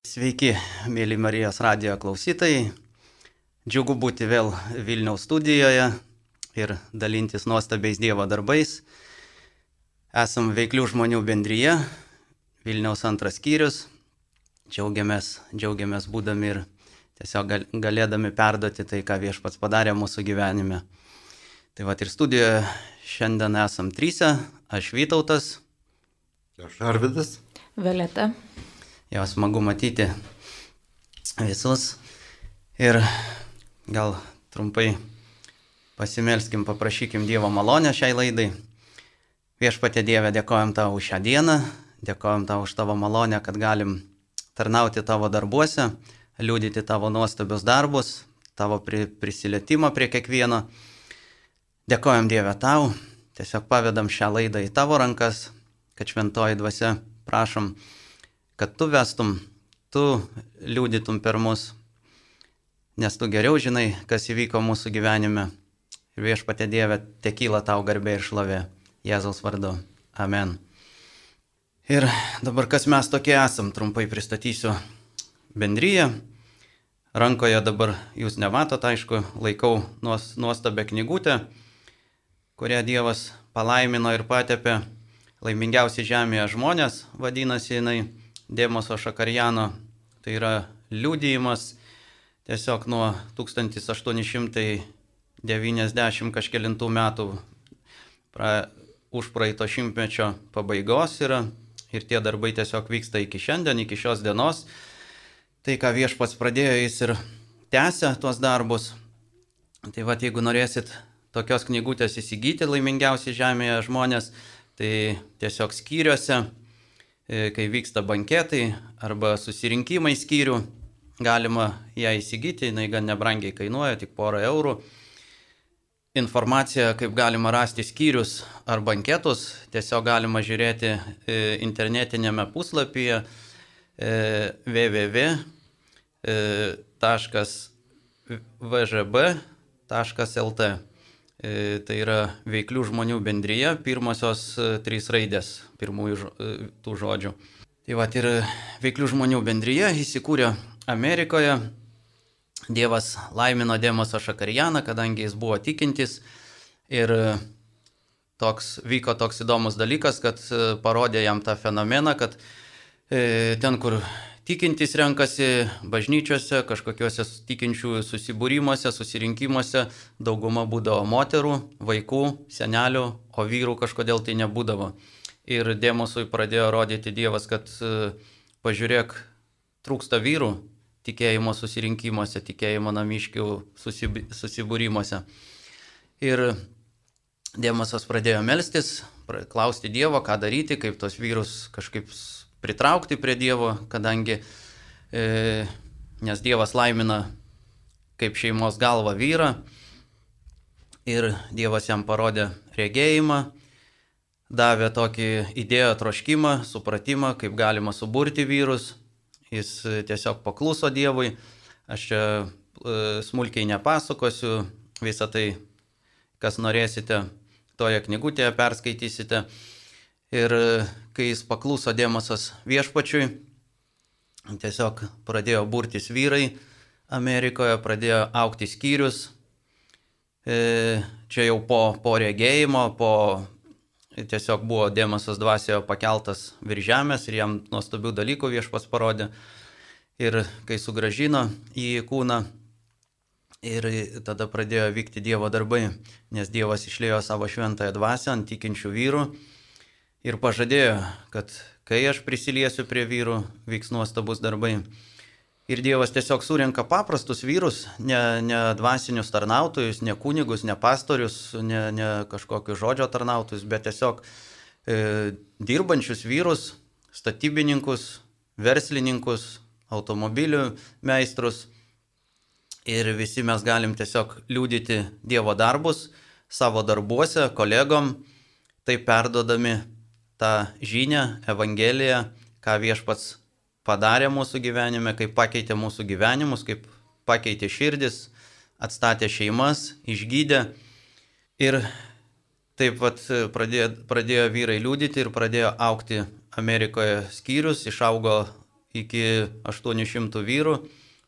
Sveiki, mėly Marijos radijo klausytojai. Džiugu būti vėl Vilniaus studijoje ir dalintis nuostabiais Dievo darbais. Esam veiklių žmonių bendryje, Vilniaus antras skyrius. Džiaugiamės, džiaugiamės būdami ir tiesiog galėdami perduoti tai, ką viešpats padarė mūsų gyvenime. Tai va ir studijoje šiandien esam trysia, aš Vytautas. Aš Arvidas. Violeta. Jo smagu matyti visus. Ir gal trumpai pasimelskim, paprašykim Dievo malonę šiai laidai. Viešpatė Dieve, dėkojom tau už šią dieną, dėkojom tau už tavo malonę, kad galim tarnauti tavo darbuose, liūdyti tavo nuostabius darbus, tavo pri, prisilietimą prie kiekvieno. Dėkojom Dieve tau, tiesiog pavedam šią laidą į tavo rankas, kad šventoji dvasia, prašom, kad tu vestum, tu liūdytum per mus, nes tu geriau žinai, kas įvyko mūsų gyvenime. Ir viešpatė Dieve, tekyla tau garbė ir šlovė. Jėzaus vardu. Amen. Ir dabar kas mes tokie esam, trumpai pristatysiu bendryje. Rankoje dabar jūs nematot, aišku, laikau nuostabę knygutę, kurią Dievas palaimino ir patepė. Laimingiausi žemėje žmonės, vadinasi jinai. Dėmoso Šakarjano, tai yra liūdėjimas tiesiog nuo 1890 kažkėlintų metų pra, už praeito šimtmečio pabaigos yra ir tie darbai tiesiog vyksta iki šiandien, iki šios dienos. Tai, ką viešpats pradėjo, jis ir tęsia tuos darbus. Tai va, jeigu norėsit tokios knygutės įsigyti laimingiausi žemėje žmonės, tai tiesiog skyriuose kai vyksta banketai arba susirinkimai skyrių, galima ją įsigyti, jinai gan nebrangiai kainuoja, tik porą eurų. Informacija, kaip galima rasti skyrius ar banketus, tiesiog galima žiūrėti e, internetinėme puslapyje e, www.vžb.lt. E, tai yra veiklių žmonių bendryje, pirmosios e, trys raidės pirmųjų e, tų žodžių. Tai va ir veiklių žmonių bendryje įsikūrė Amerikoje. Dievas laimino Dėmosą Šakarijaną, kadangi jis buvo tikintis ir toks, vyko toks įdomus dalykas, kad parodė jam tą fenomeną, kad ten, kur Tikintis renkasi bažnyčiose, kažkokiuose tikinčiųjų susibūrimuose, susirinkimuose, dauguma būdavo moterų, vaikų, senelių, o vyrų kažkodėl tai nebūdavo. Ir Dėmosui pradėjo rodyti Dievas, kad e, pažiūrėk, trūksta vyrų tikėjimo susirinkimuose, tikėjimo namiškių susibūrimuose. Ir Dėmosas pradėjo melstis, klausti Dievo, ką daryti, kaip tos vyrus kažkaip pritraukti prie Dievo, kadangi e, nes Dievas laimina kaip šeimos galva vyrą ir Dievas jam parodė regėjimą, davė tokį idėją troškimą, supratimą, kaip galima suburti vyrus. Jis tiesiog pakluso Dievui. Aš čia e, smulkiai nepasakosiu visą tai, kas norėsite, toje knygutėje perskaitysite. Ir kai jis pakluso Dėmosas viešpačiui, tiesiog pradėjo burtis vyrai Amerikoje, pradėjo aukti skyrius. E, čia jau po, po regėjimo, po tiesiog buvo Dėmosas dvasioje pakeltas virš žemės ir jam nuostabių dalykų viešpas parodė. Ir kai sugražino į kūną, ir tada pradėjo vykti Dievo darbai, nes Dievas išlėjo savo šventąją dvasę ant tikinčių vyrų ir pažadėjo, kad kai aš prisiliesiu prie vyrų, vyks nuostabus darbai. Ir Dievas tiesiog surinka paprastus vyrus, ne, ne dvasinius tarnautojus, ne kunigus, ne pastorius, ne, ne kažkokius žodžio tarnautojus, bet tiesiog e, dirbančius vyrus, statybininkus, verslininkus, automobilių meistrus. Ir visi mes galim tiesiog liūdyti Dievo darbus savo darbuose, kolegom, tai perdodami tą žinią, Evangeliją, ką viešpats padarė mūsų gyvenime, kaip pakeitė mūsų gyvenimus, kaip pakeitė širdis, atstatė šeimas, išgydė. Ir taip pat pradėjo, pradėjo vyrai liūdyti ir pradėjo aukti Amerikoje skyrius, išaugo iki 800 vyrų,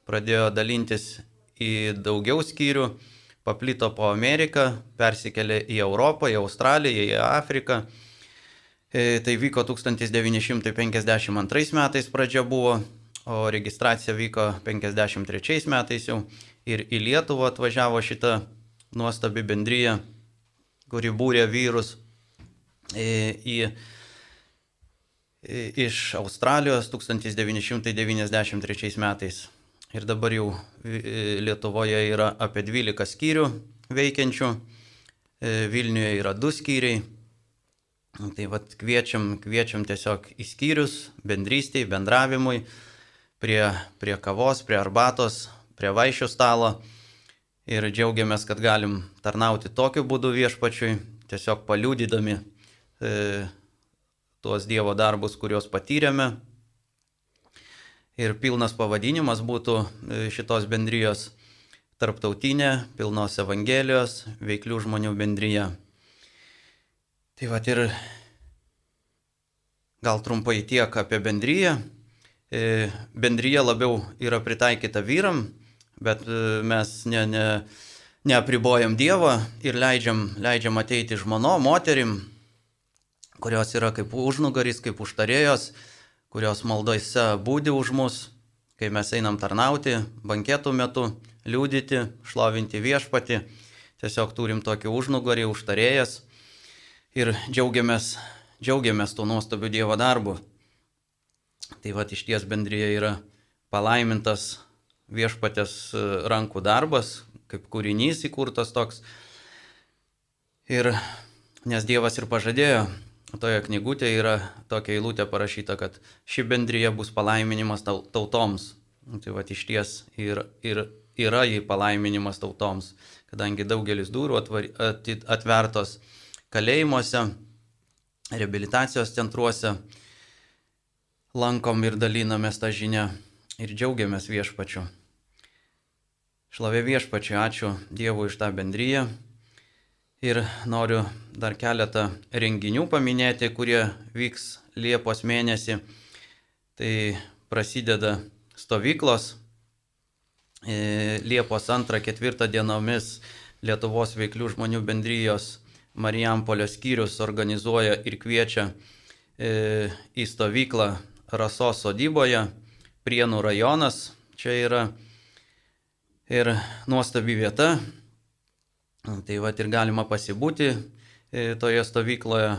pradėjo dalintis į daugiau skyrių, paplito po Ameriką, persikėlė į Europą, į Australiją, į Afriką. E, tai vyko 1952 metais pradžia buvo, o registracija vyko 1953 metais jau. Ir į Lietuvą atvažiavo šita nuostabi bendryja, kuri būrė vyrus e, į, į, iš Australijos 1993 metais. Ir dabar jau e, Lietuvoje yra apie 12 skyrių veikiančių, e, Vilniuje yra 2 skyriai. Tai vad kviečiam, kviečiam tiesiog į skyrius, bendrystėj, bendravimui, prie, prie kavos, prie arbatos, prie vaišių stalo. Ir džiaugiamės, kad galim tarnauti tokiu būdu viešpačiui, tiesiog paliūdydami e, tuos Dievo darbus, kuriuos patyrėme, ir pilnas pavadinimas būtų e, šitos bendrijos tarptautinė pilnos Evangelijos veiklių žmonių bendryje. Tai va ir gal trumpai tiek apie bendryją. E, bendryje labiau yra pritaikyta vyram, bet e, mes ne, ne, neapribojam Dievą ir leidžiam, leidžiam ateiti žmono, moterim, kurios yra kaip užnugaris, kaip užtarėjos kurios maldose būdi už mus, kai mes einam tarnauti, bankėtų metu, liūdyti, šlovinti viešpati. Tiesiog turim tokį užnugarį, užtarėjas ir džiaugiamės, džiaugiamės tuo nuostabiu Dievo darbu. Tai va iš ties bendryje yra palaimintas viešpatės e, rankų darbas, kaip kūrinys įkurtas toks. Ir nes Dievas ir pažadėjo toje knygutėje yra tokia eilutė parašyta, kad ši bendryje bus palaiminimas tautoms. Tai va iš ties ir, ir yra jį palaiminimas tautoms, kadangi daugelis durų atvertos kalėjimuose, rehabilitacijos centruose, lankom ir dalinamės tą žinią ir džiaugiamės viešpačiu. Šlovė viešpačiu, ačiū Dievui iš tą bendryją. Ir noriu dar keletą renginių paminėti, kurie vyks Liepos mėnesį. Tai prasideda stovyklos e, Liepos 2-4 dienomis Lietuvos veiklių žmonių bendrijos Marijampolio skyrius organizuoja ir kviečia e, į stovyklą Rasos sodyboje, Prienų rajonas. Čia yra ir nuostabi vieta, Tai va ir galima pasibūti e, toje stovykloje.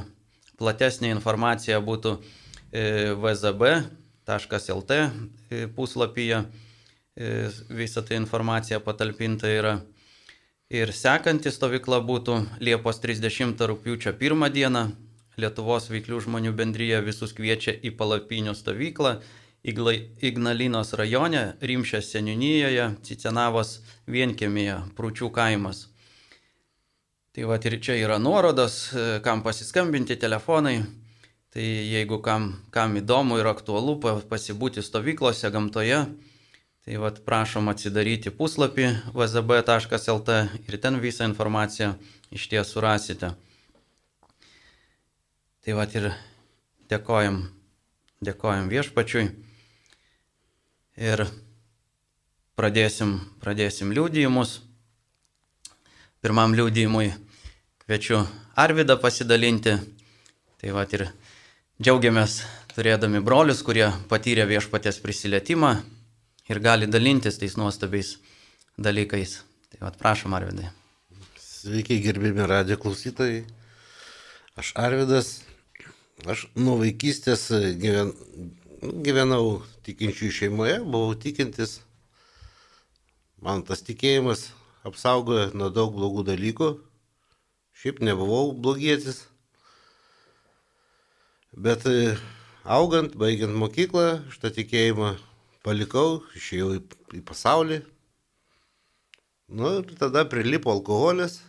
Platesnė informacija būtų e, vzb.lt e, puslapyje. Visa ta informacija patalpinta yra. Ir sekanti stovykla būtų Liepos 30 rūpiučio 1 dieną. Lietuvos veiklių žmonių bendryje visus kviečia į palapinių stovyklą Ignalinos rajone, Rimšės seniūnyje, Cicenavos vienkėmėje, Prūčių kaimas. Tai va ir čia yra nuorodos, e, kam pasiskambinti telefonai. Tai jeigu kam, kam įdomu ir aktualu pasibūti stovyklose gamtoje, tai va prašom atsidaryti puslapį vzb.lt ir ten visą informaciją iš ties surasite. Tai va ir dėkojam, dėkojam viešpačiui ir pradėsim, pradėsim liūdėjimus. Pirmam liūdėjimui kviečiu Arvidą pasidalinti. Tai va ir džiaugiamės turėdami brolius, kurie patyrė viešpatės prisilietimą ir gali dalintis tais nuostabiais dalykais. Tai va, prašom, Arvidai. Sveiki, gerbimi radio klausytojai. Aš Arvidas. Aš nuo vaikystės gyven, gyvenau tikinčių šeimoje, buvau tikintis. Man tas tikėjimas apsaugojo nuo daug blogų dalykų. Šiaip nebuvau blogietis. Bet e, augant, baigiant mokyklą, šitą tikėjimą palikau, išėjau į, į pasaulį. Nu ir tada prilipo alkoholis.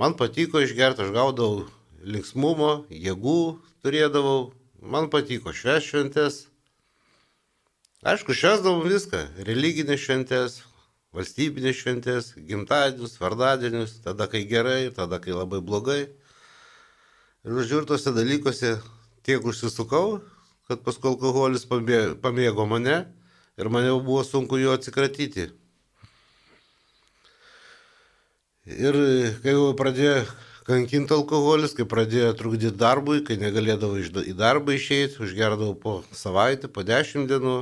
Man patiko išgerti, aš gaudavau linksmumo, jėgų turėdavau. Man patiko švęs šventės. Aišku, švesdavom viską. Religinės šventės, valstybinės šventės, gimtadienius, vardadienius, tada kai gerai, tada kai labai blogai. Ir žodžiu, ir tose dalykuose tiek užsisukau, kad paskui alkoholis pamėgo mane ir man jau buvo sunku jo atsikratyti. Ir kai jau pradėjo kankinti alkoholis, kai pradėjo trukdyti darbui, kai negalėdavo į darbą išeiti, užgerdavau po savaitę, po dešimt dienų,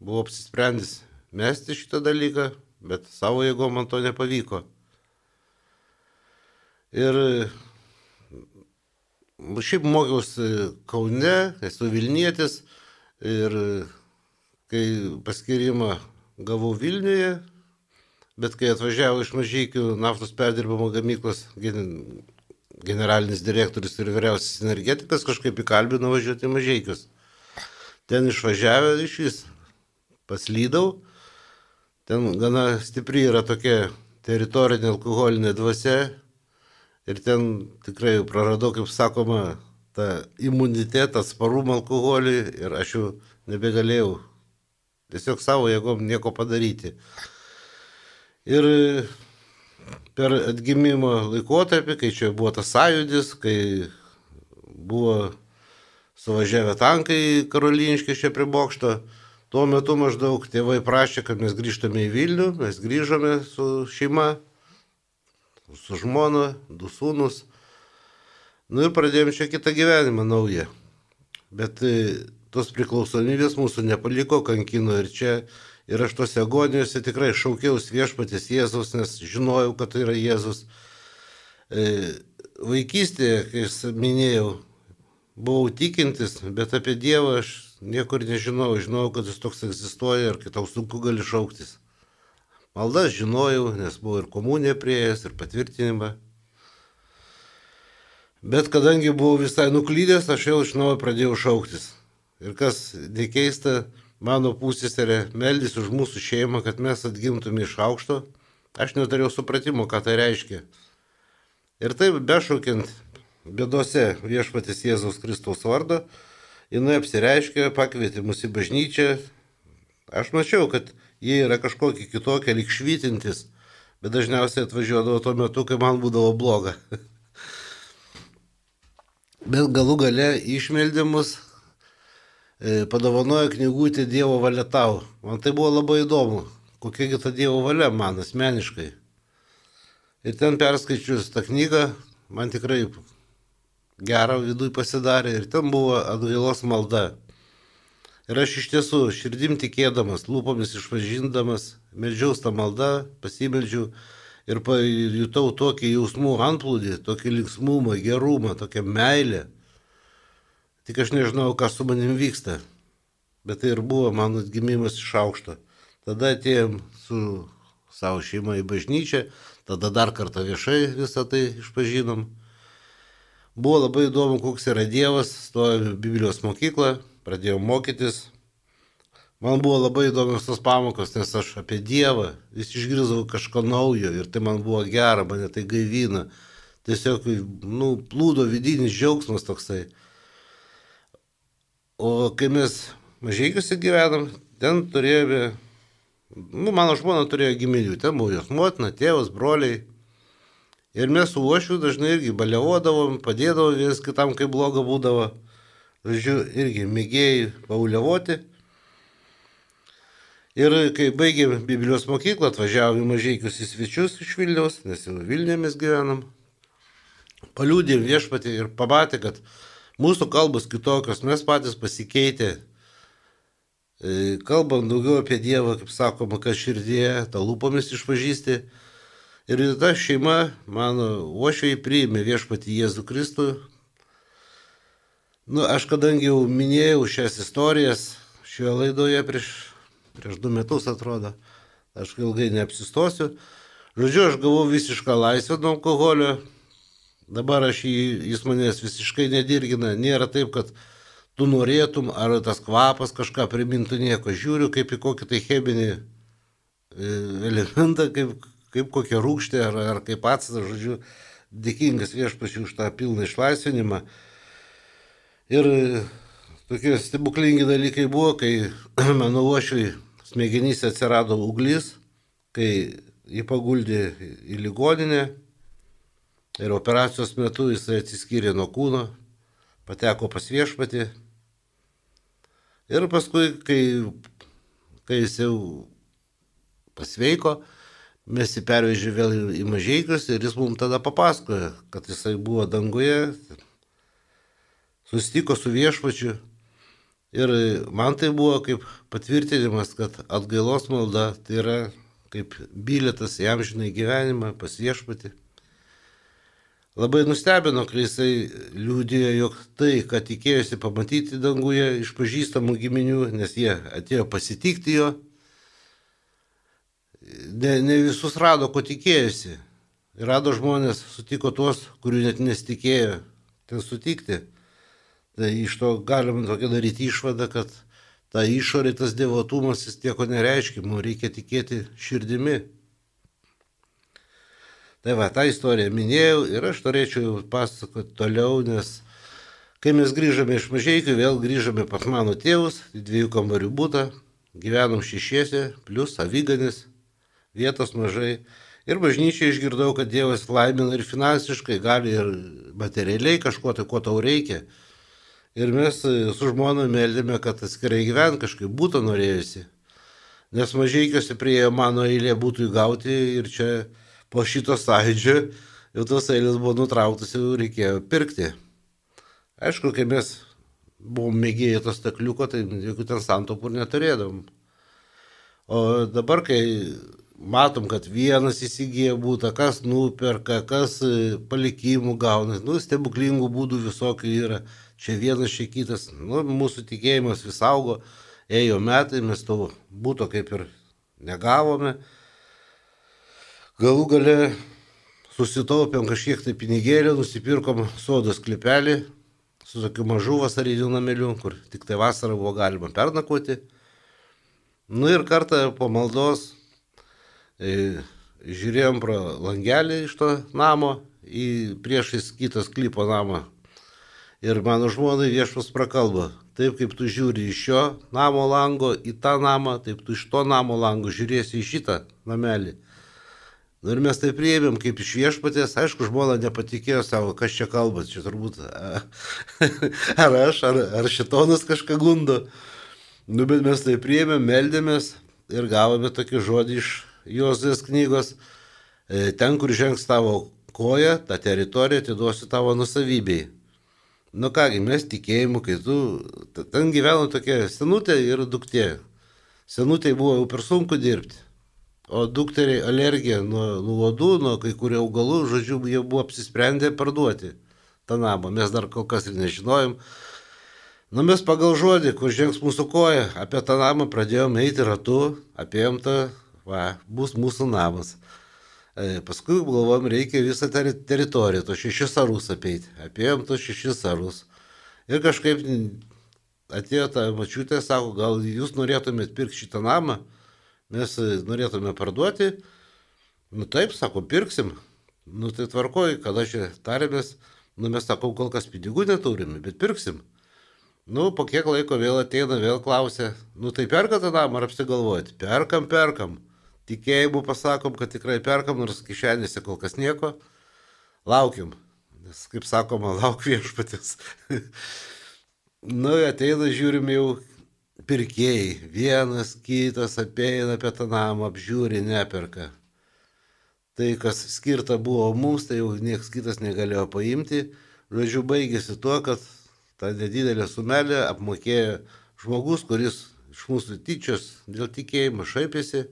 buvau apsisprendęs mesti šitą dalyką, bet savo jėgom man to nepavyko. Ir šiaip mokiausi Kaune, esu Vilnietis ir kai paskirimą gavau Vilniuje, bet kai atvažiavo iš mažykių naftos perdirbimo gamyklos generalinis direktorius ir vyriausias energetikas kažkaip įkalbino važiuoti mažykius. Ten išvažiavę iš vis paslydau, ten gana stipri yra tokia teritorinė alkoholinė dvasia ir ten tikrai praradau, kaip sakoma, tą imunitetą, atsparumą alkoholiui ir aš jau nebegalėjau tiesiog savo jėgom nieko padaryti. Ir per atgimimo laikotarpį, kai čia buvo tas sąjūdis, kai buvo suvažiavę tankai karoliniškai čia prie bokšto, tuo metu maždaug tėvai prašė, kad mes grįžtame į Vilnių, mes grįžome su šeima, su žmona, du sūnus. Nu ir pradėjome čia kitą gyvenimą naują. Bet e, tos priklausomybės mūsų nepaliko, kankino ir čia. Ir aš tose agonijose tikrai šaukiausi viešpatės Jėzus, nes žinojau, kad tai yra Jėzus. E, vaikystėje, kai minėjau, buvau tikintis, bet apie Dievą aš niekur nežinojau. Žinojau, kad jis toks egzistuoja ir kitau sunku gali šauktis. Maldas žinojau, nes buvo ir komunija prieėjęs, ir patvirtinimą. Bet kadangi buvau visai nuklydęs, aš jau iš naujo pradėjau šauktis. Ir kas nekeista, mano pusėserė meldys už mūsų šeimą, kad mes atgimtume iš aukšto. Aš neturėjau supratimo, ką tai reiškia. Ir taip bešaukiant bėdose viešpatis Jėzaus Kristaus vardo, jinai apsireiškė, pakvietė mus į bažnyčią. Aš mačiau, kad jie yra kažkokie kitokie, lik švytintis, bet dažniausiai atvažiuodavo tuo metu, kai man būdavo bloga. bet galų gale išmeldimus e, padovanojo knygutį Dievo valia tau. Man tai buvo labai įdomu, kokiagi ta Dievo valia man asmeniškai. Ir ten perskaičius tą knygą, man tikrai gerą vidui pasidarė ir ten buvo atgailos malda. Ir aš iš tiesų širdim tikėdamas, lūpomis išvažindamas, melžiaus tą maldą, pasimeldžiau ir pajutau tokį jausmų antplūdį, tokį linksmumą, gerumą, tokią meilę. Tik aš nežinau, kas su manim vyksta. Bet tai ir buvo mano atgimimas iš aukšto. Tada atėjom su savo šeima į bažnyčią, tada dar kartą viešai visą tai išpažinom. Buvo labai įdomu, koks yra Dievas, stojome Biblijos mokyklą, pradėjau mokytis. Man buvo labai įdomios tos pamokos, nes aš apie Dievą vis išgirdau kažko naujo ir tai man buvo gera, mane tai gaivina. Tiesiog, nu, plūdo vidinis džiaugsmas toksai. O kai mes mažiekiuose gyvenam, ten turėjome, nu, mano žmona turėjo giminių, ten buvo jos motina, tėvas, broliai. Ir mes su uošiu dažnai irgi baliavodavom, padėdavom vienas kitam, kai bloga būdavo žodžiu, irgi mėgėjai pauliavoti. Ir kai baigėm Biblijos mokyklą, atvažiavome mažiekius į svečius iš Vilniaus, nes jau Vilniuje mes gyvenam. Paliūdėm viešpatį ir pamatė, kad mūsų kalbos kitokios, mes patys pasikeitė. E, kalbam daugiau apie Dievą, kaip sakoma, kas širdėje, tą lūpomis išpažįsti. Ir ta šeima, mano uošviai, priėmė viešpatį Jėzų Kristų, Nu, aš kadangi jau minėjau šias istorijas šioje laidoje prieš, prieš du metus, atrodo, aš ilgai neapsistosiu. Žodžiu, aš gavau visišką laisvę nuo alkoholio, dabar aš jį, jis manęs visiškai nedirgina, nėra taip, kad tu norėtum, ar tas kvapas kažką primintų nieko. Žiūriu kaip į kokį tai cheminį e, elementą, kaip, kaip kokią rūkštę ar, ar kaip atstas, žodžiu, dėkingas viešpačiu už tą pilną išlaisvinimą. Ir tokie stebuklingi dalykai buvo, kai mano uošviai smegenyse atsirado uglis, kai jį paguldė į ligoninę ir operacijos metu jisai atsiskyrė nuo kūno, pateko pas viešpatį. Ir paskui, kai, kai jis jau pasveiko, mes jį pervežė vėl į mažiekius ir jis mums tada papasakojo, kad jisai buvo danguje, susitiko su viešpačiu. Ir man tai buvo kaip patvirtinimas, kad atgailos malda tai yra kaip biletas į amžinai gyvenimą pas viešpatį. Labai nustebino, kai jisai liūdėjo, jog tai, kad tikėjosi pamatyti danguje iš pažįstamų giminių, nes jie atėjo pasitikti jo, ne, ne visus rado, ko tikėjosi. Rado žmonės, sutiko tuos, kurių net nesitikėjo ten sutikti. Tai iš to galima tokia daryti išvadą, kad ta išorė, tas devotumas, jis tieko nereiškia, mums reikia tikėti širdimi. Tai va, tą istoriją minėjau ir aš norėčiau pasakoti toliau, nes kai mes grįžome iš mažiekių, vėl grįžome pas mano tėvus, dviejų kambarių būtą, gyvenom šešiese, plus avyganis, vietos mažai. Ir bažnyčiai išgirdau, kad Dievas laimina ir finansiškai, gali ir materialiai kažko tai, ko tau reikia. Ir mes su žmona meldėme, kad atskirai gyvent kažkaip būtų norėjusi. Nes mažiekiuose priejo mano eilė būtų įgauti ir čia po šito sąjūdžio jau tos eilės buvo nutrauktas, jau reikėjo pirkti. Aišku, kai mes buvom mėgėjai to stakliuko, tai jokių ten santopų neturėdom. O dabar, kai matom, kad vienas įsigyja būtą, kas nuperka, kas palikimų gauna, nu, stebuklingų būdų visokių yra. Čia vienas, čia kitas. Nu, mūsų tikėjimas vis augo, ėjo metai, mes to būto kaip ir negavome. Galų gale susitaupėm kažkiek tai pinigėlį, nusipirkom sodos klipelį su tokiu mažu vasariniu nameliu, kur tik tai vasarą buvo galima pernakoti. Nu ir kartą po maldos e, žiūrėjom pro langelį iš to namo į priešais kitas klipo namą. Ir mano žmonai viešpas prakalba, taip kaip tu žiūri iš šio namo lango į tą namą, taip tu iš to namo lango žiūrėsi į šitą namelį. Nu ir mes tai priėmėm kaip iš viešpatės, aišku, žmona nepatikėjo savo, kas čia kalbas, čia turbūt ar aš, ar, ar šitonas kažką gundo. Nu, bet mes tai priėmėm, meldėmės ir gavome tokį žodį iš Jozės knygos. E, ten, kur žengs tavo koja, tą teritoriją atiduosiu tavo nusavybei. Nu kągi, mes tikėjimu, kai tu, ten gyveno tokia senutė ir duktė. Senutė buvo jau per sunku dirbti. O dukteriai alergija nuo, nuo uodų, nuo kai kurių augalų, žodžiu, jie buvo apsisprendę parduoti tą namą. Mes dar kol kas ir nežinojom. Nu, mes pagal žodį, kur žengs mūsų koja, apie tą namą pradėjome eiti ratu, apėjom tą, va, bus mūsų namas. E, paskui galvom, reikia visą ter teritoriją, to šešis arus apeiti. Apėjom to šešis arus. Ir kažkaip atėjo ta mačiutė, sako, gal jūs norėtumėt pirkti šitą namą? mes e, norėtume parduoti, nu taip, sako, pirksim, nu tai tvarkoju, kada čia tarėmės, nu mes sakom, kol kas pinigų neturime, bet pirksim. Nu, po kiek laiko vėl ateina, vėl klausia, nu tai perka tą namą ar apsigalvojate? Perkam, perkam. Tikėjimu pasakom, kad tikrai perkam, nors kišenėse kol kas nieko. Laukiam. Nes, kaip sakoma, lauk viešpatės. nu, ateina, žiūrim jau pirkėjai, vienas kitas apeina apie tą namą, apžiūri, neperka. Tai, kas skirta buvo mums, tai jau niekas kitas negalėjo paimti. Žodžiu, baigėsi tuo, kad tą nedidelę sumelę apmokėjo žmogus, kuris iš mūsų tyčios dėl tikėjimo šaipėsi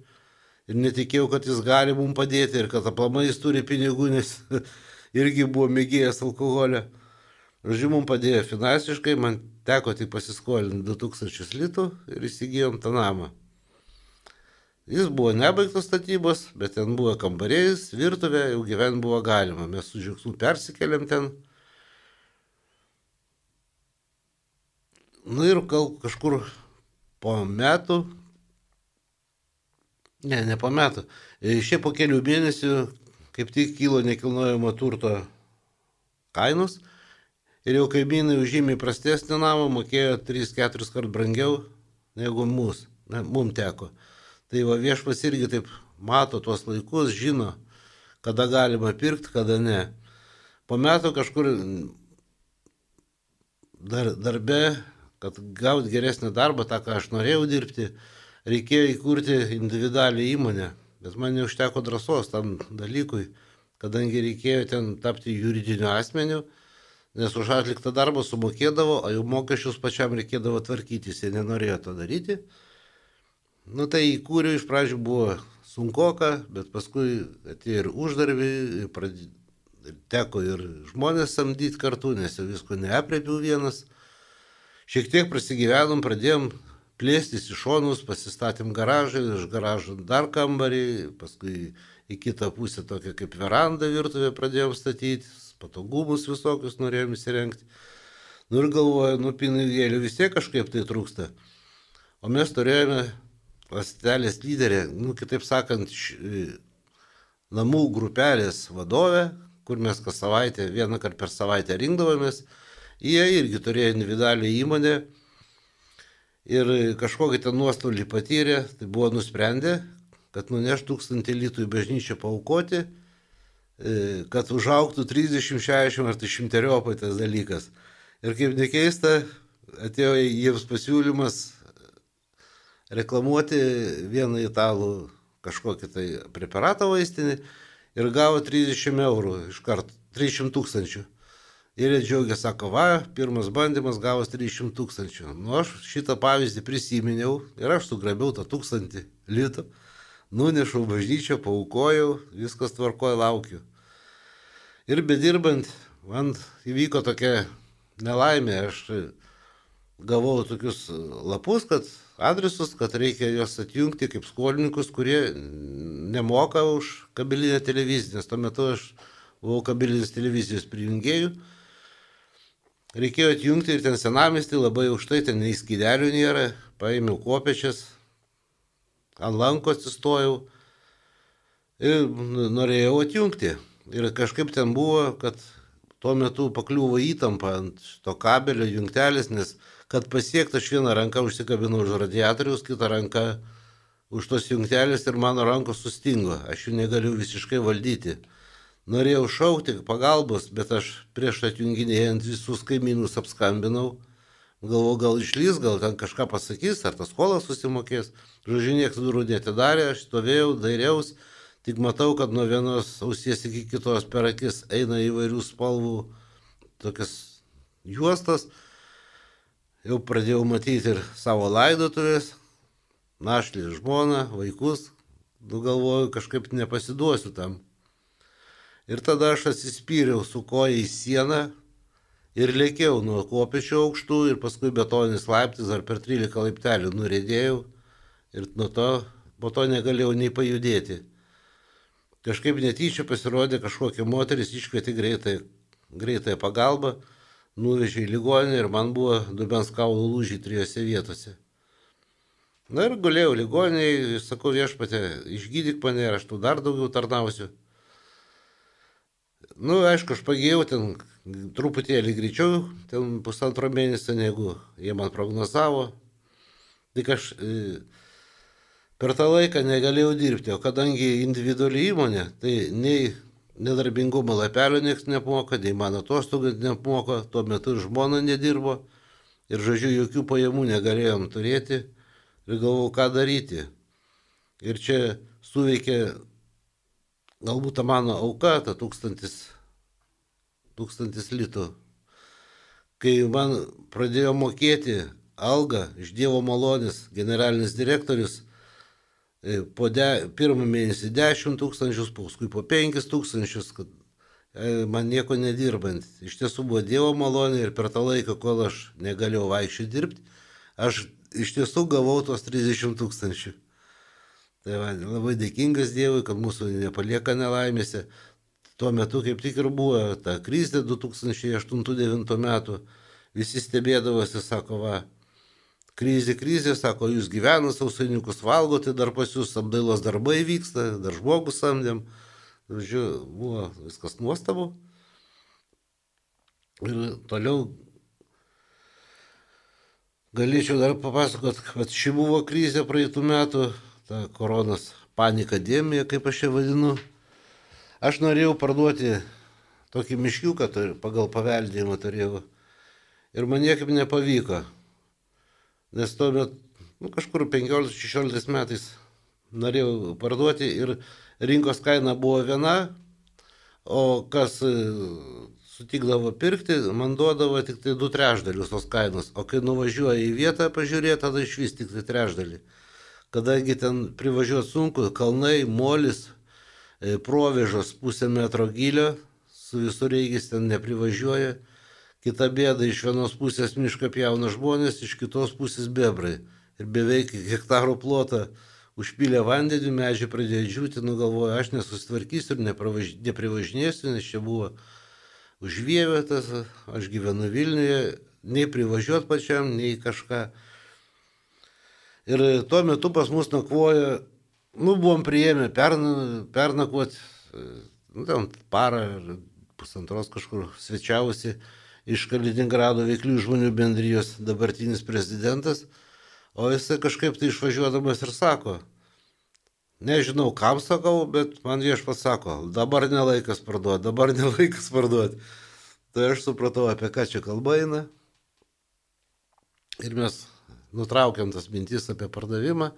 ir netikėjau, kad jis gali mums padėti ir kad aplamai jis turi pinigų, nes irgi buvo mėgėjęs alkoholio. Žodžiu, mums padėjo finansiškai, man Teko tik pasiskolinti 2000 litų ir įsigijom tą namą. Jis buvo nebaigtas statybos, bet ten buvo kambarėjais, virtuvė, jau gyventi buvo galima. Mes su žiūksmu persikėlėm ten. Nu ir gal kažkur po metų, ne, ne po metų, e, šiaip po kelių mėnesių kaip tik kilo nekilnojamo turto kainos Ir jau kaimynai užžymiai prastesnį namą mokėjo 3-4 kart brangiau negu mūsų, ne, mum teko. Tai va viešpas irgi taip mato tuos laikus, žino, kada galima pirkti, kada ne. Po metų kažkur dar, darbe kad gauti geresnį darbą, tą, ką aš norėjau dirbti, reikėjo įkurti individualią įmonę. Bet man neužteko drąsos tam dalykui, kadangi reikėjo ten tapti juridiniu asmeniu, nes už atliktą darbą sumokėdavo, o jau mokesčius pačiam reikėdavo tvarkytis, jie nenorėjo to daryti. Nu tai įkūriau iš pradžių buvo sunkoka, bet paskui atėjo ir uždarbį, ir, pradė, teko ir žmonės samdyti kartu, nes jau visko neapriepiau vienas. Šiek tiek prasigyvenom, pradėjom plėstis į šonus, pasistatėm garažą, iš garažo dar kambarį, paskui į kitą pusę tokią kaip verandą virtuvę pradėjom statyti, patogumus visokius norėjom įsirengti. Nu ir galvoju, nu pinigėlių vis tiek kažkaip tai trūksta. O mes turėjome lastelės lyderė, nu kitaip sakant, š, namų grupelės vadovė, kur mes kas savaitę, vieną kartą per savaitę rinkdavomės. Jie irgi turėjo individualią įmonę ir kažkokį ten nuostolį patyrė, tai buvo nusprendę, kad nuneš tūkstantį litų į bažnyčią paukoti E, kad užauktų 30-60 ar tai šimteriopai tas dalykas. Ir kaip nekeista, atėjo jiems pasiūlymas reklamuoti vieną italų kažkokį tai preparatą vaistinį ir gavo 30 eurų iš karto, 300 tūkstančių. Ir jie džiaugia, sako, va, pirmas bandymas gavos 300 tūkstančių. Nu, aš šitą pavyzdį prisiminiau ir aš sugrabiau tą tūkstantį litų nunešiau bažnyčią, paukojau, viskas tvarkoja, laukiu. Ir bedirbant, man įvyko tokia nelaimė, aš gavau tokius lapus, kad adresus, kad reikia juos atjungti kaip skolininkus, kurie nemoka už kabelinę televiziją, nes tuo metu aš buvau kabilinės televizijos prijungėjų. Reikėjo atjungti ir ten senamestį labai aukštai, ten nei skydelių nėra, paėmiau kopečias, ant lanko atsistojau ir norėjau atjungti. Ir kažkaip ten buvo, kad tuo metu pakliuvo įtampa ant to kabelio jungtelės, nes kad pasiektų aš vieną ranką užsikabinau už radiatoriaus, kitą ranką už tos jungtelės ir mano rankos sustingo. Aš jų negaliu visiškai valdyti. Norėjau šaukti pagalbos, bet aš prieš atjunginėjant visus kaimynus apskambinau Galvoju, gal išlys, gal ten kažką pasakys, ar tas skolas susimokės. Žodžiu, niekas durų netidarė, aš stovėjau, dairiaus, tik matau, kad nuo vienos ausies iki kitos per akis eina įvairių spalvų tokias juostas. Jau pradėjau matyti ir savo laidotuvės, našlį žmoną, vaikus. Nu galvoju, kažkaip nepasiduosiu tam. Ir tada aš atsispyriau su koja į sieną, ir lėkiau nuo kopėčių aukštų ir paskui betoninis laiptis ar per 13 laiptelių nurėdėjau ir nuo to po to negalėjau nei pajudėti. Kažkaip netyčia pasirodė kažkokia moteris, iškvietė greitai, greitąją pagalbą, nuvežė į ligoninę ir man buvo dubens kaulų lūžiai trijose vietose. Na ir gulėjau ligoniniai, sakau viešpatė, išgydyk mane ir aš tu dar daugiau tarnausiu. Nu, aišku, aš pagėjau ten truputėlį greičiau, ten pusantro mėnesio, negu jie man prognozavo. Tik aš e, per tą laiką negalėjau dirbti, o kadangi individuali įmonė, tai nei nedarbingumo lapelio niekas nemoka, nei mano atostogų nemoka, tuo metu žmona nedirbo ir, žodžiu, jokių pajamų negalėjom turėti ir galvojau, ką daryti. Ir čia suveikė galbūt ta mano auka, ta tūkstantis, tūkstantis litų, kai man pradėjo mokėti algą iš Dievo malonės generalinis direktorius, e, po de, pirmą mėnesį 10 tūkstančius, paskui po 5 tūkstančius, kad e, man nieko nedirbant. Iš tiesų buvo Dievo malonė ir per tą laiką, kol aš negalėjau vaikščioti dirbti, aš iš tiesų gavau tos 30 tūkstančių. Tai va, labai dėkingas Dievui, kad mūsų nepalieka nelaimėse. Tuo metu kaip tik ir buvo ta krizė 2008-2009 metų. Visi stebėdavosi, sako, va, krizė, krizė, sako, jūs gyvena sausainiukus valgote, dar pas jūs apdailos darbai vyksta, dar žmogus samdėm. Žodžiu, buvo viskas nuostabu. Ir toliau galėčiau dar papasakot, kad ši buvo krizė praeitų metų, ta koronos panikademija, kaip aš ją vadinu. Aš norėjau parduoti tokį miškiuką, pagal paveldėjimą turėjau. Ir man niekaip nepavyko. nes tuomet, nu, kažkur 15-16 metais norėjau parduoti ir rinkos kaina buvo viena, o kas e, sutikdavo pirkti, man duodavo tik tai du trešdalius tos kainos, o kai nuvažiuoja į vietą pažiūrėti, tada iš vis tik tai trešdalį. Kadangi ten privažiuoti sunku, kalnai, molis, e, provėžos pusę metro gilio, su visureigis ten neprivažiuoja. Kita bėda, iš vienos pusės mišką pjauna žmonės, iš kitos pusės bebrai. Ir beveik hektarų plotą užpylė vandenį, medžiai pradėjo džiūti, nugalvojo, aš nesusitvarkysiu ir neprivažinėsiu, nes čia buvo užvievėtas, aš gyvenu Vilniuje, nei privažiuot pačiam, nei kažką. Ir tuo metu pas mus nakvoja, nu, buvom prieėmę perna, pernakvoti, nu, ten parą ar pusantros kažkur svečiavusi iš Kaliningrado veiklių žmonių bendrijos dabartinis prezidentas, o jisai kažkaip tai išvažiuodamas ir sako, Nežinau, kam sakau, bet man viešpats sako, dabar nelaikas parduoti, dabar nelaikas parduoti. Tai aš supratau, apie ką čia kalba eina. Ir mes nutraukėm tas mintis apie pardavimą.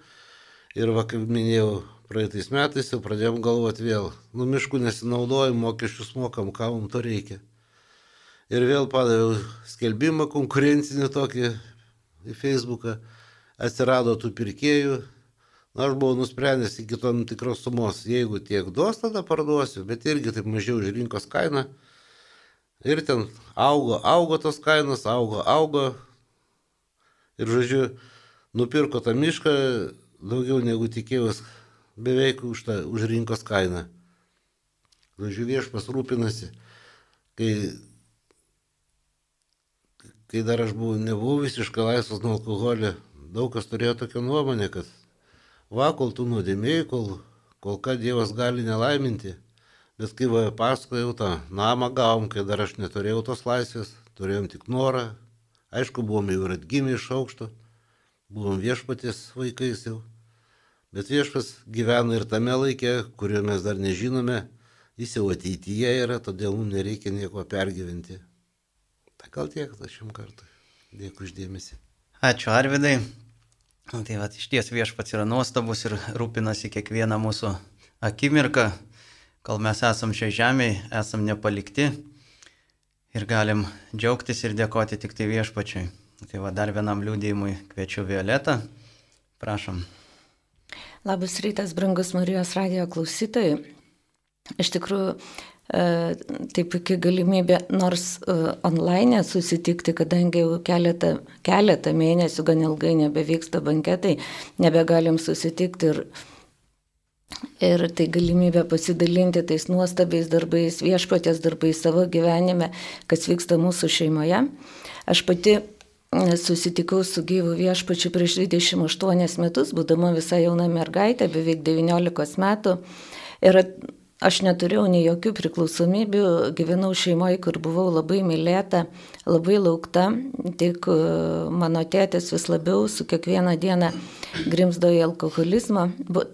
Ir, va, kaip minėjau, praeitais metais jau pradėjom galvoti vėl, nu miškų nesinaudojam, mokesčius mokam, ką mums to reikia. Ir vėl padaviau skelbimą konkurencinį tokį į Facebooką, atsirado tų pirkėjų, Na, aš buvau nusprendęs iki tam tikros sumos, jeigu tiek duos, tada parduosiu, bet irgi taip mažiau už rinkos kainą. Ir ten augo, augo tos kainos, augo, augo. Ir žodžiu, nupirko tą mišką daugiau negu tikėjus, beveik už, tą, už rinkos kainą. Žodžiu, viešpas rūpinasi. Kai, kai dar aš buvau, nebuvau visiškai laisvas nuo alkoholio, daug kas turėjo tokią nuomonę, kad va, kol tu nuodėmėjai, kol, kol ką Dievas gali nelaiminti. Bet kai va, pasakojau tą namą gavom, kai dar aš neturėjau tos laisvės, turėjom tik norą. Aišku, buvom jau ir atgimę iš aukšto, buvom viešpatės vaikais jau. Bet viešpas gyvena ir tame laikė, kurio mes dar nežinome, jis jau ateityje yra, todėl mums nereikia nieko pergyventi. Tai gal tiek, šiam kartui. Dėkui uždėmesi. Ačiū Arvidai. Nu, tai va, iš ties viešpats yra nuostabus ir rūpinasi kiekvieną mūsų akimirką, kol mes esam šioje žemėje, esam nepalikti ir galim džiaugtis ir dėkoti tik tai viešpačiui. Tai va, dar vienam liūdėjimui kviečiu Violetą. Prašom. Labas rytas, brangus Marijos radio klausytojai. Iš tikrųjų, E, tai puikia galimybė nors e, online susitikti, kadangi jau keletą, keletą mėnesių gan ilgai nebevyksta banketai, nebegalim susitikti ir, ir tai galimybė pasidalinti tais nuostabiais darbais, viešpatės darbais savo gyvenime, kas vyksta mūsų šeimoje. Aš pati susitikau su gyvu viešpačiu prieš 28 metus, būdama visai jauna mergaitė, beveik 19 metų. Ir Aš neturėjau nei jokių priklausomybių, gyvenau šeimoje, kur buvau labai mylėta, labai laukta, tik e, mano tėtis vis labiau su kiekvieną dieną grimzdo į alkoholizmą,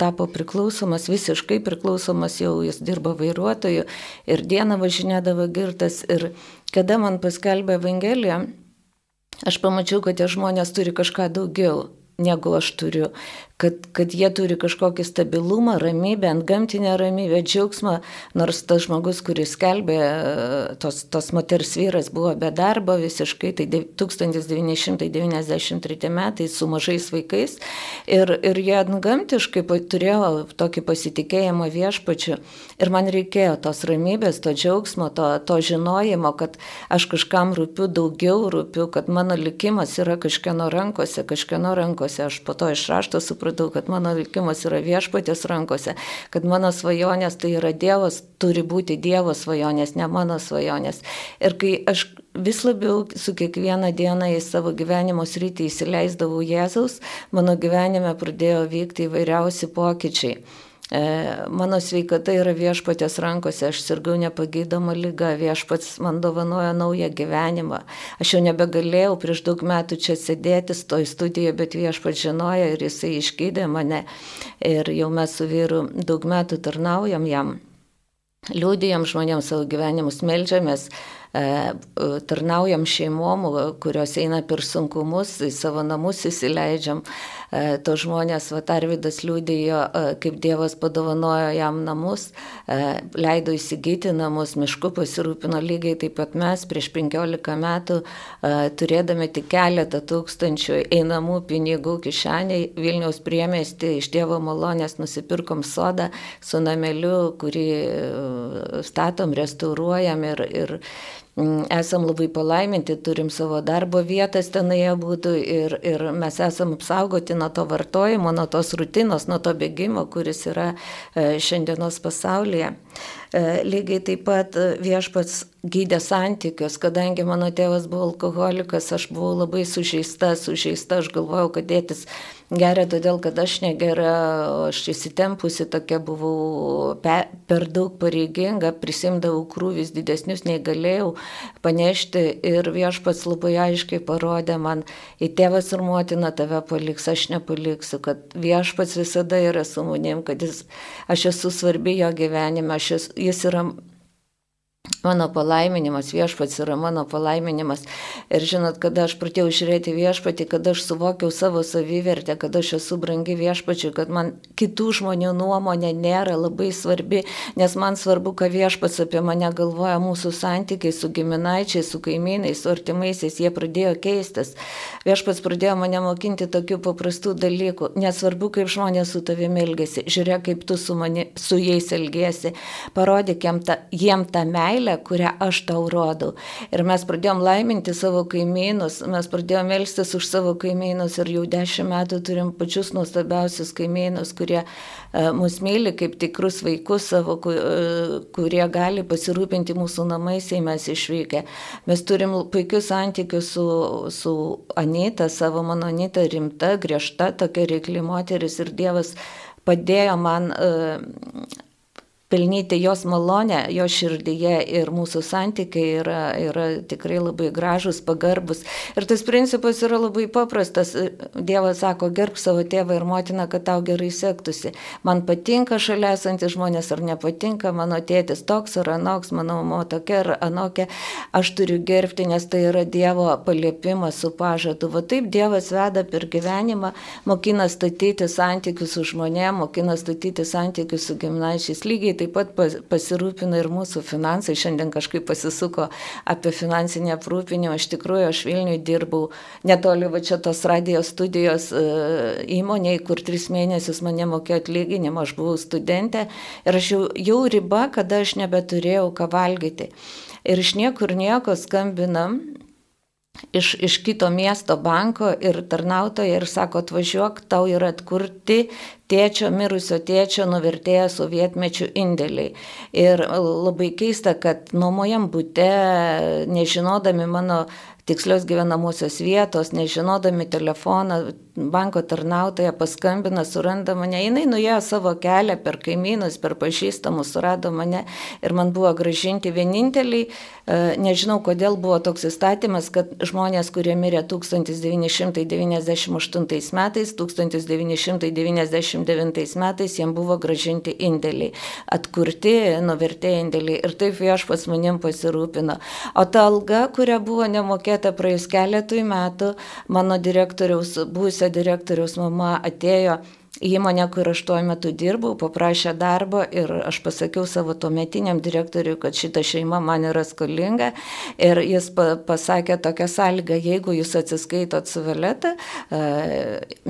tapo priklausomas, visiškai priklausomas, jau jis dirba vairuotoju ir dieną važinėdavo girtas ir kada man paskelbė Evangeliją, aš pamačiau, kad tie žmonės turi kažką daugiau negu aš turiu kad, kad jie turi kažkokį stabilumą, ramybę, ant gamtinę ramybę, džiaugsmą, nors tas žmogus, kuris skelbė, tos, tos moters vyras buvo be darbo visiškai, tai 1993 metais su mažais vaikais. Ir, ir jie gamtiškai turėjo tokį pasitikėjimą viešpačiu. Ir man reikėjo tos ramybės, to džiaugsmo, to, to žinojimo, kad aš kažkam rūpiu daugiau, rūpiu, kad mano likimas yra kažkieno rankose, kažkieno rankose, aš po to iš rašto supratau, supratau, kad mano likimas yra viešpatės rankose, kad mano svajonės tai yra Dievas, turi būti Dievo svajonės, ne mano svajonės. Ir kai aš vis labiau su kiekvieną dieną į savo gyvenimo sritį įsileisdavau Jėzaus, mano gyvenime pradėjo vykti įvairiausi pokyčiai. E, mano sveikata yra viešpatės rankose, aš sirgau nepagydoma lyga, viešpats man dovanoja naują gyvenimą. Aš jau nebegalėjau prieš daug metų čia sėdėti toj studijoje, bet viešpats žinojo ir jisai išgydė mane. Ir jau mes su vyru daug metų tarnaujam jam, liūdėjam žmonėms savo gyvenimus, melžiamės tarnaujam šeimom, kurios eina per sunkumus, į savo namus įsileidžiam. E, to žmonės, va, Arvidas liūdėjo, e, kaip Dievas padovanojo jam namus, e, leido įsigyti namus, mišku pasirūpino. Lygiai taip pat mes prieš 15 metų, turėdami tik keletą tūkstančių einamų pinigų kišeniai, Vilniaus priemesti iš Dievo malonės nusipirkom sodą su nameliu, kurį statom, restauruojam ir, ir esam labai palaiminti, turim savo darbo vietas tenai būtų ir, ir mes esam apsaugoti nuo to vartojimo, nuo tos rutinos, nuo to bėgimo, kuris yra e, šiandienos pasaulyje. E, lygiai taip pat e, viešpats gydė santykius, kadangi mano tėvas buvo alkoholikas, aš buvau labai sužeista, sužeista, aš galvojau, kad dėtis geria todėl, kad aš negera, aš įsitempusi tokia buvau pe, per daug pareiginga, prisimdavau krūvis didesnius nei galėjau panešti. Ir viešpats labai aiškiai parodė man, į tėvas ir motina tave paliks, aš nepaliksiu, kad viešpats visada yra su manim, kad jis, aš esu svarbi jo gyvenime, aš esu, jis yra Mano palaiminimas, viešpats yra mano palaiminimas. Ir žinot, kada aš pradėjau žiūrėti viešpatį, kada aš suvokiau savo savivertę, kad aš esu brangi viešpačiui, kad man kitų žmonių nuomonė nėra labai svarbi, nes man svarbu, ką viešpats apie mane galvoja, mūsų santykiai su giminaičiais, su kaimynais, su artimaisiais, jie pradėjo keistis. Viešpats pradėjo mane mokinti tokių paprastų dalykų. Nesvarbu, kaip žmonės su tavimi elgesi, žiūrėk, kaip tu su, mani, su jais elgesi, parodyk jiem tą, jiem tą meilę meilę, kurią aš tau rodau. Ir mes pradėjom laiminti savo kaimynus, mes pradėjom melstis už savo kaimynus ir jau dešimt metų turim pačius nuostabiausius kaimynus, kurie uh, mus myli kaip tikrus vaikus savo, uh, kurie gali pasirūpinti mūsų namais, jei mes išvykę. Mes turim puikius santykius su, su Anita, savo mano Anita rimta, griežta, tokia reikli moteris ir Dievas padėjo man uh, pelnyti jos malonę, jo širdyje ir mūsų santykiai yra, yra tikrai labai gražus, pagarbus. Ir tas principas yra labai paprastas. Dievas sako, gerb savo tėvą ir motiną, kad tau gerai sektųsi. Man patinka šalia esantys žmonės ar nepatinka, mano tėtis toks ar anoks, mano mama tokia ar anokia. Aš turiu gerbti, nes tai yra Dievo paliepimas su pažadu. Va taip Dievas veda per gyvenimą, mokina statyti santykius su žmonėm, mokina statyti santykius su gimnaičiais. Lygiai taip pat pasirūpina ir mūsų finansai. Šiandien kažkaip pasisuko apie finansinį aprūpinimą. Iš tikrųjų, aš Vilniui dirbau netoli va čia tos radijos studijos e, įmoniai, kur tris mėnesius mane mokėjo atlyginimą, aš buvau studentė ir aš jau, jau riba, kada aš nebeturėjau ką valgyti. Ir iš niekur nieko skambinam iš, iš kito miesto banko ir tarnautoja ir sako, atvažiuok, tau yra atkurti tėčio, mirusio tėčio nuvertėję sovietmečių indėliai. Ir labai keista, kad nuomojam būte, nežinodami mano tikslios gyvenamosios vietos, nežinodami telefoną, banko tarnautoja paskambina, suranda mane, jinai nuėjo savo kelią per kaimynus, per pažįstamus, surado mane ir man buvo gražinti vieninteliai, e, nežinau kodėl buvo toks įstatymas, kad žmonės, kurie mirė 1998 metais, 1999 metais, jiems buvo gražinti indėliai, atkurti, nuvertė indėliai. Ir taip viešpas manim pasirūpino. O ta alga, kuria buvo nemokėta praėjus keletui metų, mano direktoriaus būsio direktoriaus mama atėjo įmonę, kur aš tuo metu dirbau, paprašė darbo ir aš pasakiau savo tuometiniam direktoriui, kad šita šeima man yra skolinga ir jis pasakė tokią sąlygą, jeigu jūs atsiskaitot su Violeta, e,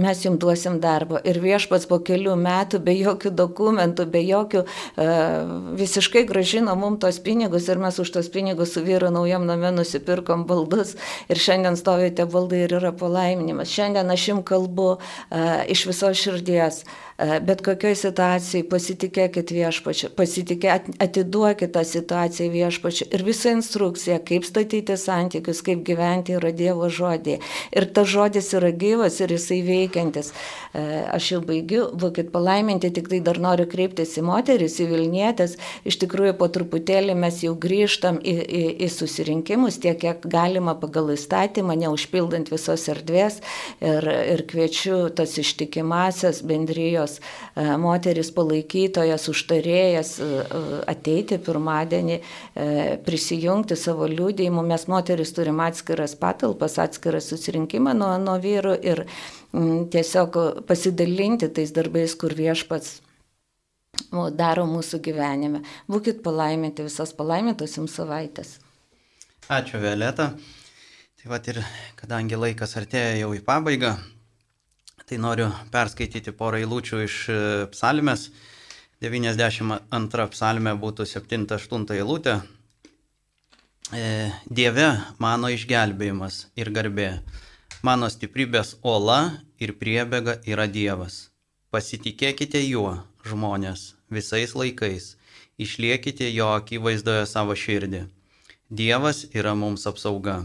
mes jums duosim darbo. Ir viešpats po kelių metų be jokių dokumentų, be jokių e, visiškai gražino mums tos pinigus ir mes už tos pinigus su vyru naujam name nusipirkom baldus ir šiandien stovite baldai ir yra palaiminimas. Šiandien aš jums kalbu uh, iš viso širdies širdies, e, bet kokioj situacijai pasitikėkit viešpačiu, pasitikėkit, atiduokit tą situaciją viešpačiu ir visa instrukcija, kaip statyti santykius, kaip gyventi yra Dievo žodė. Ir tas žodis yra gyvas ir jisai veikiantis. E, aš jau baigiu, būkit palaiminti, tik tai dar noriu kreiptis į moteris, į Vilnietės. Iš tikrųjų, po truputėlį mes jau grįžtam į, į, į susirinkimus, tiek kiek galima pagal įstatymą, neužpildant visos erdvės. Ir, ir kviečiu tas ištikimasias bendrijos Marijos moteris palaikytojas, užtarėjas ateiti pirmadienį, prisijungti savo liūdėjimu. Mes moteris turim atskiras patalpas, atskirą susirinkimą nuo, nuo vyrų ir tiesiog pasidalinti tais darbais, kur viešpats daro mūsų gyvenime. Būkit palaiminti, visas palaimintos jums savaitės. Ačiū, Violeta. Tai va ir kadangi laikas artėja jau į pabaigą, tai noriu perskaityti porą eilučių iš e, psalmės. 92 psalmė būtų 7-8 eilutė. E, Dieve mano išgelbėjimas ir garbė, mano stiprybės ola ir priebėga yra Dievas. Pasitikėkite juo, žmonės, visais laikais, išliekite jo akivaizdoje savo širdį. Dievas yra mums apsauga.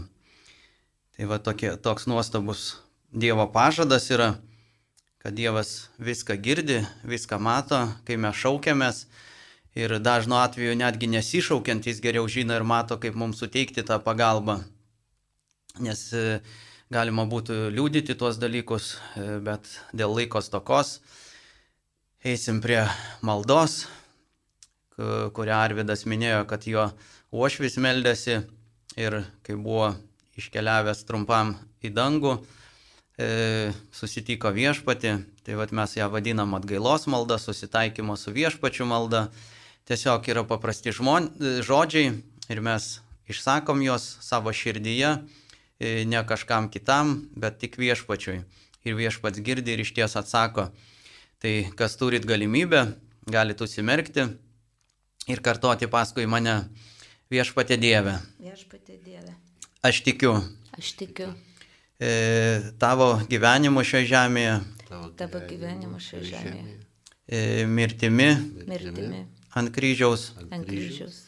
Tai va tokie, toks nuostabus Dievo pažadas yra, kad Dievas viską girdi, viską mato, kai mes šaukiamės ir dažnu atveju netgi nesišaukiant jis geriau žino ir mato, kaip mums suteikti tą pagalbą. Nes e, galima būtų liūdyti tuos dalykus, e, bet dėl laikos tokos eisim prie maldos, kurią Arvidas minėjo, kad jo uošvis meldėsi ir kai buvo iškeliavęs trumpam į dangų, e, susitiko viešpati, tai vad mes ją vadinam atgailos malda, susitaikymo su viešpačiu malda. Tiesiog yra paprasti žmon, žodžiai ir mes išsakom juos savo širdyje, e, ne kažkam kitam, bet tik viešpačiui. Ir viešpats girdi ir iš ties atsako. Tai kas turit galimybę, galite užsimerkti ir kartoti paskui mane viešpatė Dieve. Viešpatė Dieve. Aš tikiu. Aš tikiu. E, tavo gyvenimu šioje žemėje. Tavo gyvenimu šioje žemėje. E, mirtimi. Mirtimi. Ant kryžiaus. Ant kryžiaus.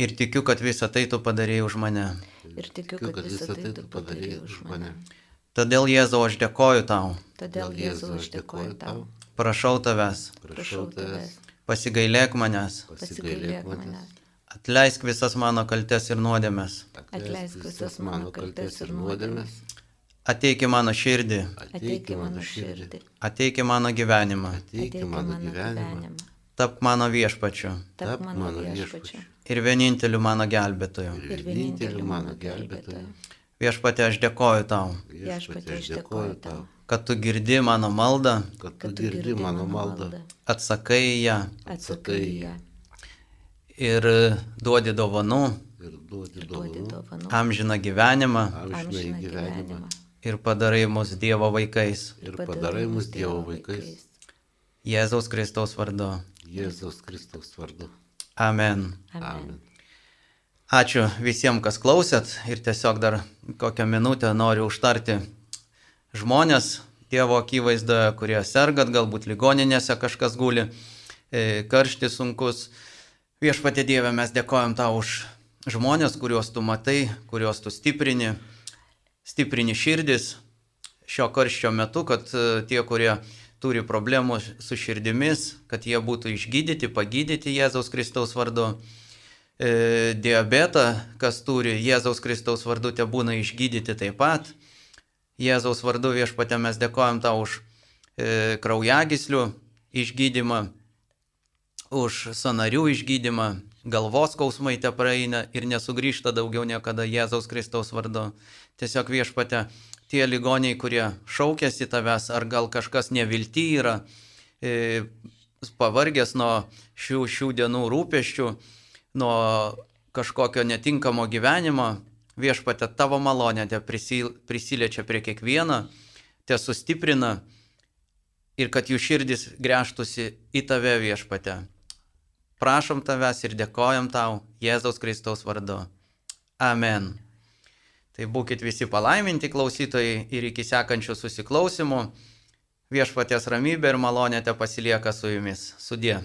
Ir tikiu, kad visą tai tu padarėjai už mane. Ir tikiu, kad visą tai tu padarėjai už mane. Todėl Jėzau aš dėkoju tau. Todėl Jėzau aš dėkoju tau. Prašau tavęs. Prašau tavęs. Pasigailėk manęs. Pasigailėk manęs. Atleisk visas mano kaltes ir nuodėmes. Atleisk visas mano kaltes ir nuodėmes. Ateik į mano širdį. Ateik į mano širdį. Ateik į mano gyvenimą. Ateik į mano gyvenimą. Tapk mano viešpačiu. Tapk mano viešpačiu. Ir vieninteliu mano gelbėtoju. Ir vieninteliu mano gelbėtoju. Viešpatė, aš dėkoju tau. Viešpatė, aš dėkoju tau kad tu girdi mano maldą, kad tu girdi mano maldą, atsakai ją, atsakai ją ir duodi dovanų, ir duodi dovanų, amžiną gyvenimą, amžiną gyvenimą ir padarai mus Dievo vaikais. Ir padarai mus Dievo vaikais. Jėzaus Kristaus vardu. Jėzaus Kristaus vardu. Amen. Amen. Ačiū visiems, kas klausėt ir tiesiog dar kokią minutę noriu užtarti žmonės Dievo akivaizdoje, kurie sergat, galbūt ligoninėse kažkas guli, e, karštis sunkus. Viešpatė Dieve, mes dėkojam tau už žmonės, kuriuos tu matai, kuriuos tu stiprini, stiprini širdis šio karščio metu, kad e, tie, kurie turi problemų su širdimis, kad jie būtų išgydyti, pagydyti Jėzaus Kristaus vardu. E, diabetą, kas turi Jėzaus Kristaus vardu, te būna išgydyti taip pat. Jėzaus vardu viešpatė mes dėkojam tau už e, kraujagyslių išgydymą, už sanarių išgydymą, galvos skausmai te praeina ir nesugrįžta daugiau niekada Jėzaus Kristaus vardu. Tiesiog viešpatė, tie ligoniai, kurie šaukėsi tavęs, ar gal kažkas nevilti yra, e, pavargęs nuo šių, šių dienų rūpeščių, nuo kažkokio netinkamo gyvenimo, viešpatė tavo malonė te prisiliečia prie kiekvieno, te sustiprina ir kad jų širdis grėžtųsi į tave viešpatė. Prašom tavęs ir dėkojam tau Jėzaus Kristaus vardu. Amen. Tai būkite visi palaiminti klausytojai ir iki sekančių susiklausimų viešpatės ramybė ir malonė te pasilieka su jumis. Sudė.